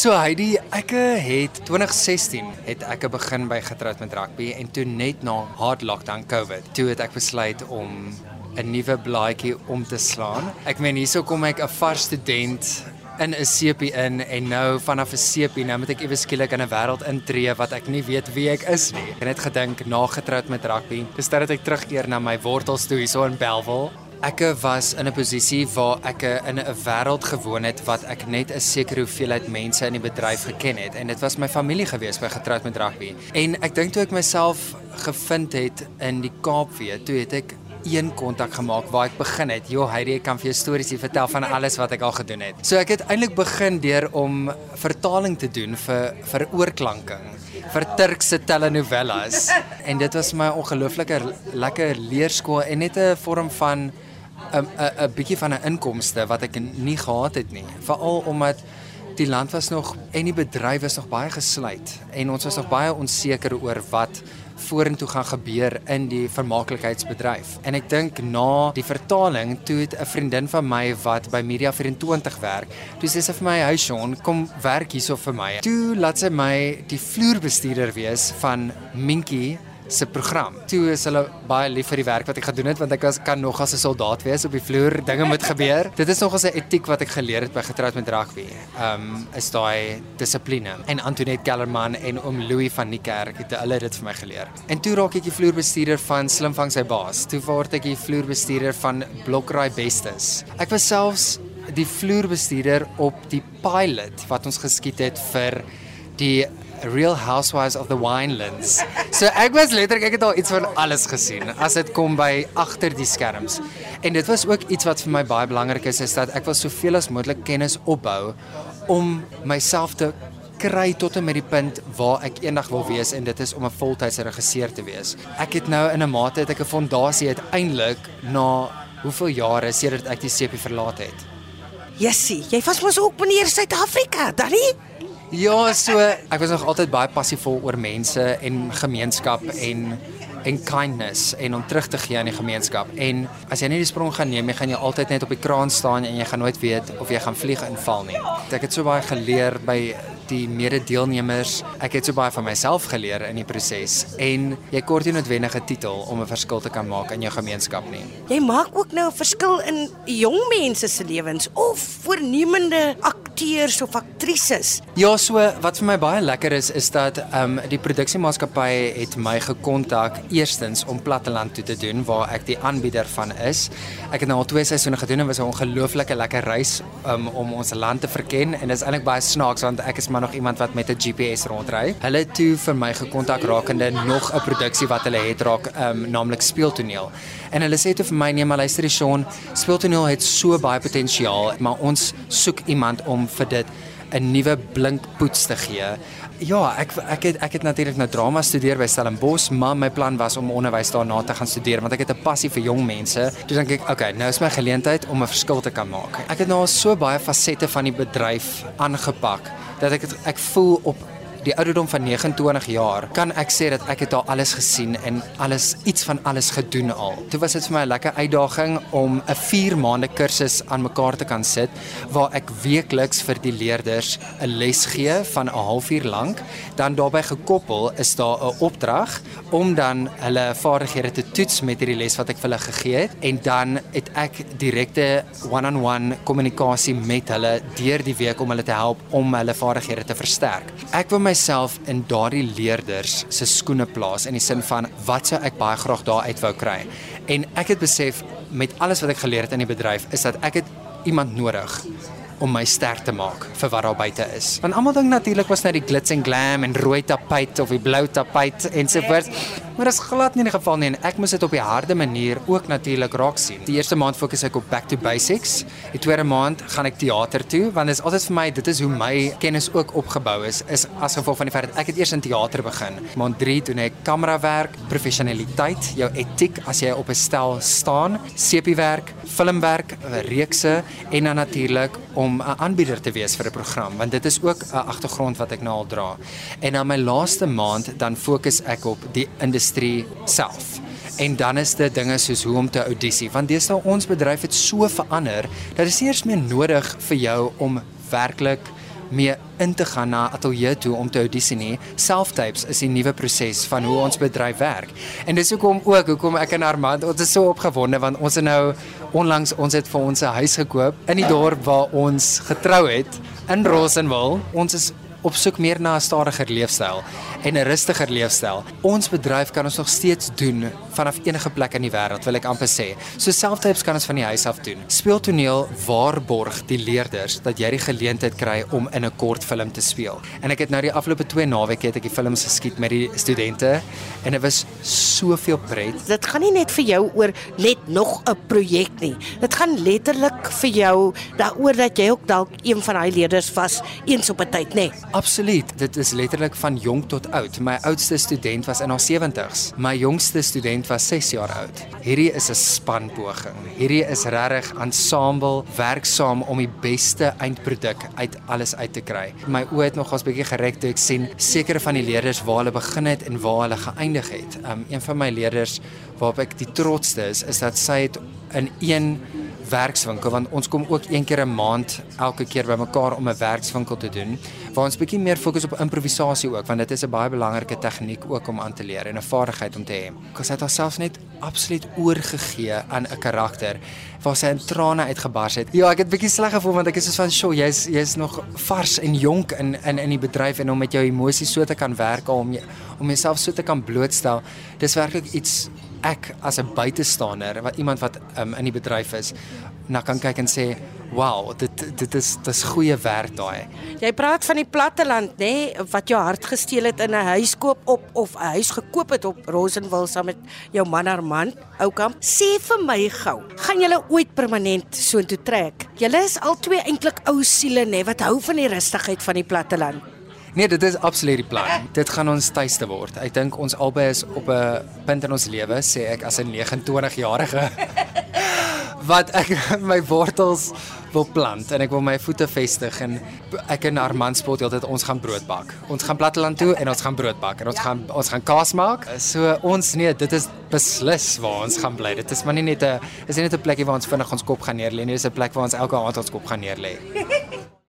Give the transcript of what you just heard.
So Heidi, ek het 2016 het ek begin by getroud met rugby en toe net na hard lockdown COVID, toe het ek besluit om 'n nuwe blaadjie om te slaan. Ek meen hierso kom ek 'n vars student in 'n sepie in en nou vanaf 'n sepie nou moet ek ewe skielik in 'n wêreld intree wat ek nie weet wie ek is nie. Ek het gedink na getroud met rugby, dis dat ek terugkeer na my wortels toe hierso in Bellville. Ek was in 'n posisie waar ek in 'n wêreld gewoon het wat ek net 'n sekere hoeveelheid mense in die bedryf geken het en dit was my familie gewees by getroud met rugby. En ek dink toe ek myself gevind het in die Kaap weer, toe het ek een kontak gemaak waar ek begin het. Jo, Heidi, ek kan vir jou stories vertel van alles wat ek al gedoen het. So ek het eintlik begin deur om vertaling te doen vir vir oorklanking vir Turkse telenovelas en dit was my ongelooflike lekker leerskool en net 'n vorm van 'n 'n 'n bietjie van 'n inkomste wat ek nie gehad het nie. Veral omdat die land was nog en die bedryf was nog baie gesluit en ons was nog baie onseker oor wat vorentoe gaan gebeur in die vermaaklikheidsbedryf. En ek dink na die vertaling toe het 'n vriendin van my wat by Media 24 werk, toe sê sy vir my, "Hey Sean, kom werk hierso vir my." Toe laat sy my die vloerbestuurder wees van Minkie se program. Toe is hulle baie lief vir die werk wat ek gedoen het want ek was, kan nog as 'n soldaat wees op die vloer, dinge moet gebeur. Dit is nog 'n etiek wat ek geleer het by getroud met rugby. Ehm um, is daai dissipline. En Antoinette Kellerman en oom Louis van Niekerk het hulle dit vir my geleer. En toe raak ek die vloerbestuurder van Slimvang sy baas. Toe word ek die vloerbestuurder van Blokraai Bestes. Ek was selfs die vloerbestuurder op die pilot wat ons geskiet het vir die Real Housewives of the Winelands. So ek was letterlik ek het al iets van alles gesien as dit kom by agter die skerms. En dit was ook iets wat vir my baie belangrik is is dat ek wil soveel as moontlik kennis opbou om myself te kry tot en met die punt waar ek eendag wil wees en dit is om 'n voltydse regisseur te wees. Ek het nou in 'n mate het ek 'n fondasie uiteindelik na hoeveel jare sedert ek die CP verlaat het. Jessie, jy was mos ook meneer Suid-Afrika, dan nie? Ja, so ek was nog altyd baie passievol oor mense en gemeenskap en en kindness en om terug te gee aan die gemeenskap. En as jy nie die sprong gaan neem, jy gaan jy altyd net op die kraan staan en jy gaan nooit weet of jy gaan vlieg inval nie. Ek het so baie geleer by die mede-deelnemers. Ek het so baie van myself geleer in die proses en jy kort nie noodwendige titel om 'n verskil te kan maak in jou gemeenskap nie. Jy maak ook nou 'n verskil in jong mense se lewens of voornemende akteurs of aktrises. Ja, so wat vir my baie lekker is is dat ehm um, die produksiemaatskappy het my gekontak eerstens om Platteland toe te doen waar ek die aanbieder van is. Ek het nou al twee seisoene gedoen en was 'n ongelooflike lekker reis um, om ons land te verken en dit is eintlik baie snaaks want ek is maar nog iemand wat met 'n GPS rondry. Hulle het toe vir my gekontak rakende nog 'n produksie wat hulle het raak um, naamlik speeltoneel. En hulle sê toe vir my nee maar luister Sean, speeltoneel het so baie potensiaal, maar ons soek iemand om vir dit 'n nuwe blink poets te gee. Ja, ek ek het ek het natuurlik nou drama studeer by Stellenbosch, maar my plan was om onderwys daarna te gaan studeer want ek het 'n passie vir jong mense. Toe dink ek, okay, nou is my geleentheid om 'n verskil te kan maak. Ek het nou al so baie fasette van die bedryf aangepak dat ek het, ek voel op die ouderdom van 29 jaar kan ek sê dat ek het al alles gesien en alles iets van alles gedoen al. Toe was dit vir my 'n lekker uitdaging om 'n 4 maande kursus aan mekaar te kan sit waar ek weekliks vir die leerders 'n les gee van 'n halfuur lank. Dan daarbey gekoppel is daar 'n opdrag om dan hulle vaardighede te toets met hierdie les wat ek vir hulle gegee het en dan het ek direkte one-on-one kommunikasie met hulle deur die week om hulle te help om hulle vaardighede te versterk. Ek wil myself in daardie leerders se skoene plaas in die sin van wat sou ek baie graag daar uit wou kry. En ek het besef met alles wat ek geleer het in die bedryf is dat ek het iemand nodig om my sterk te maak vir wat daar buite is. Want almal dink natuurlik was net die glitz en glam en rooi tapuit of die blou tapuit ensovoorts. Maar dit is glad nie die geval nie en ek moet dit op die harde manier ook natuurlik raak sien. Die eerste maand fokus ek op back to basics. Die tweede maand gaan ek teater toe want dit is altyd vir my dit is hoe my kennis ook opgebou is is as gevolg van die feit dat ek het eers in teater begin. Maand 3 doen ek kamerawerk, professionaliteit, jou etiek as jy op 'n stel staan, sepiewerk, filmwerk, reekse en dan natuurlik om 'n aanbieder te wees vir 'n program want dit is ook 'n agtergrond wat ek nou al dra. En dan my laaste maand dan fokus ek op die industrie industrie self. En dan is dit dinge soos hoe om te audisie want deesdae ons bedryf het so verander dat dit eers meer nodig vir jou om werklik mee in te gaan na ateljee toe om te audisie nie. Self-tapes is die nuwe proses van hoe ons bedryf werk. En dis hoekom ook hoekom ek en Armand ons is so opgewonde want ons het nou onlangs ons het vir ons 'n huis gekoop in die dorp waar ons getrou het in Rosenwil. Ons is op soek meer na 'n stadiger leefstyl en 'n rustiger leefstyl. Ons bedryf kan ons nog steeds doen vanaf enige plek in die wêreld, wil ek amper sê. So selftypes kan ons van die huis af doen. Speeltoneel waarborg die leerders dat jy die geleentheid kry om in 'n kortfilm te speel. En ek het nou die afgelope 2 naweke het ek die films geskiet met die studente en dit was soveel pret. Dit gaan nie net vir jou oor net nog 'n projek nie. Dit gaan letterlik vir jou daaroor dat jy ook dalk een van daai leerders was eens op 'n tyd, nê? Nee. Absoluut. Dit is letterlik van jonk tot oud. My oudste student was in haar 70's. My jongste student was 6 jaar oud. Hierdie is 'n spanpoging. Hierdie is regtig ensemble werk saam om die beste eindproduk uit alles uit te kry. My oë het nogals bietjie gereg toe ek sien sekere van die leerders waar hulle begin het en waar hulle geëindig het. Um een van my leerders waarop ek die trotsste is, is dat sy het in een werkswinkel want ons kom ook een keer 'n maand elke keer bymekaar om 'n werkswinkel te doen waar ons bietjie meer fokus op improvisasie ook want dit is 'n baie belangrike tegniek ook om aan te leer en 'n vaardigheid om te hê. Sy het haarself net absoluut oorgegee aan 'n karakter waar sy in trane uitgebars het. Ja, ek het bietjie sleg gevoel want ek is soos van, "Sjoe, jy's jy's nog vars en jonk in in in die bedryf en om met jou emosies so te kan werk om jy, om jouself so te kan blootstel. Dis werklik iets ek as 'n buitestander wat iemand wat um, in die bedryf is na kan kyk en sê wow dit dit is dis goeie werk daai. Jy praat van die platteland nê nee, wat jou hart gesteel het in 'n huis koop op of 'n huis gekoop het op Rosenwil saam met jou man Armand Oukamp. Sê vir my gou, gaan julle ooit permanent soontoe trek? Julle is al twee eintlik ou siele nê nee, wat hou van die rustigheid van die platteland. Nee, dit is absoluut die plan. Dit gaan ons tuiste word. Ek dink ons albei is op 'n punt in ons lewe, sê ek as 'n 29-jarige wat ek my wortels wil plant en ek wil my voete vestig en ek en Armand spot altyd ons gaan brood bak. Ons gaan platteland toe en ons gaan brood bak en ons ja. gaan ons gaan kaas maak. So ons nee, dit is beslis waar ons gaan bly. Dit is maar nie net 'n is nie net 'n plekie waar ons vinnig ons kop gaan neerlê nie, dis 'n plek waar ons elke aand ons kop gaan neerlê.